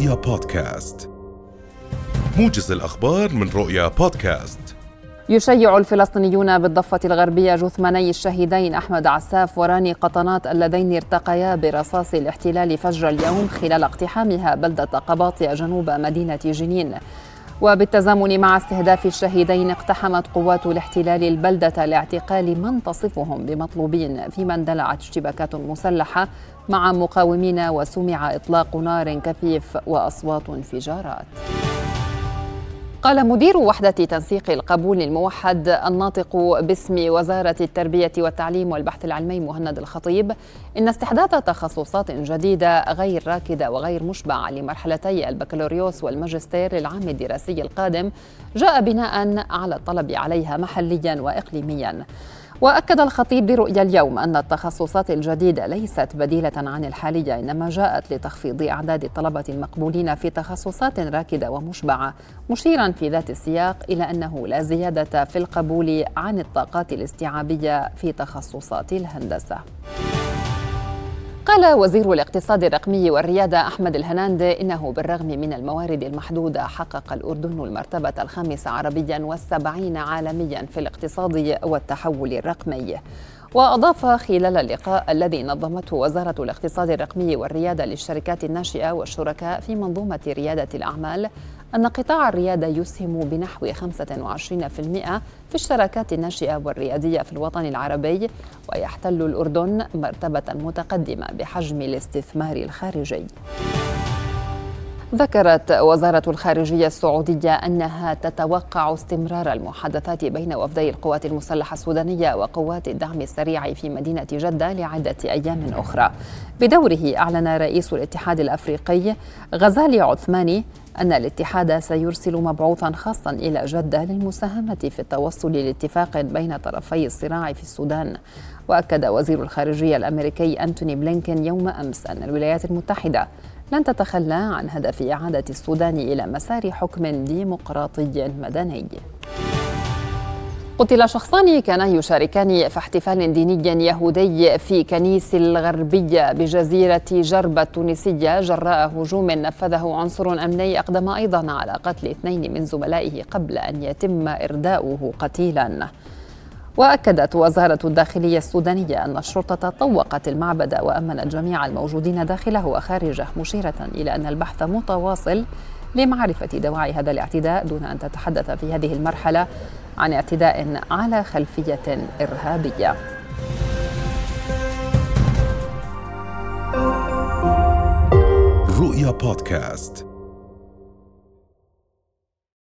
رؤيا بودكاست. موجز الأخبار من رؤيا بودكاست. يشيع الفلسطينيون بالضفة الغربية جثماني الشهيدين أحمد عساف وراني قطنات اللذين ارتقيا برصاص الاحتلال فجر اليوم خلال اقتحامها بلدة قباطية جنوب مدينة جنين. وبالتزامن مع استهداف الشهيدين اقتحمت قوات الاحتلال البلدة لاعتقال من تصفهم بمطلوبين فيما اندلعت اشتباكات مسلحة مع مقاومين وسمع إطلاق نار كثيف وأصوات انفجارات. قال مدير وحدة تنسيق القبول الموحد الناطق باسم وزارة التربية والتعليم والبحث العلمي مهند الخطيب إن استحداث تخصصات جديدة غير راكدة وغير مشبعة لمرحلتي البكالوريوس والماجستير للعام الدراسي القادم جاء بناء على الطلب عليها محليا وإقليميا. وأكد الخطيب لرؤيا اليوم أن التخصصات الجديده ليست بديلة عن الحالية إنما جاءت لتخفيض أعداد الطلبة المقبولين في تخصصات راكدة ومشبعة مشيرا في ذات السياق إلى أنه لا زيادة في القبول عن الطاقات الاستيعابية في تخصصات الهندسة. قال وزير الاقتصاد الرقمي والريادة أحمد الهناندي إنه بالرغم من الموارد المحدودة حقق الأردن المرتبة الخامسة عربيا والسبعين عالميا في الاقتصاد والتحول الرقمي. وأضاف خلال اللقاء الذي نظمته وزارة الاقتصاد الرقمي والريادة للشركات الناشئة والشركاء في منظومة ريادة الأعمال أن قطاع الريادة يسهم بنحو 25% في الشراكات الناشئة والريادية في الوطن العربي ويحتل الأردن مرتبة متقدمة بحجم الاستثمار الخارجي. ذكرت وزارة الخارجية السعودية أنها تتوقع استمرار المحادثات بين وفدي القوات المسلحة السودانية وقوات الدعم السريع في مدينة جدة لعدة أيام أخرى. بدوره أعلن رئيس الاتحاد الأفريقي غزالي عثماني أن الاتحاد سيرسل مبعوثا خاصا إلى جدة للمساهمة في التوصل لاتفاق بين طرفي الصراع في السودان وأكد وزير الخارجية الأمريكي أنتوني بلينكين يوم أمس أن الولايات المتحدة لن تتخلى عن هدف إعادة السودان إلى مسار حكم ديمقراطي مدني. قتل شخصان كانا يشاركان في احتفال ديني يهودي في كنيس الغربية بجزيرة جربة التونسية. جراء هجوم نفذه عنصر أمني أقدم أيضا على قتل اثنين من زملائه قبل أن يتم إرداؤه قتيلا. وأكدت وزارة الداخلية السودانية أن الشرطة طوقت المعبد وأمنت جميع الموجودين داخله وخارجه مشيرة إلى أن البحث متواصل لمعرفة دواعي هذا الاعتداء دون أن تتحدث في هذه المرحلة عن اعتداء على خلفية إرهابية. رؤيا بودكاست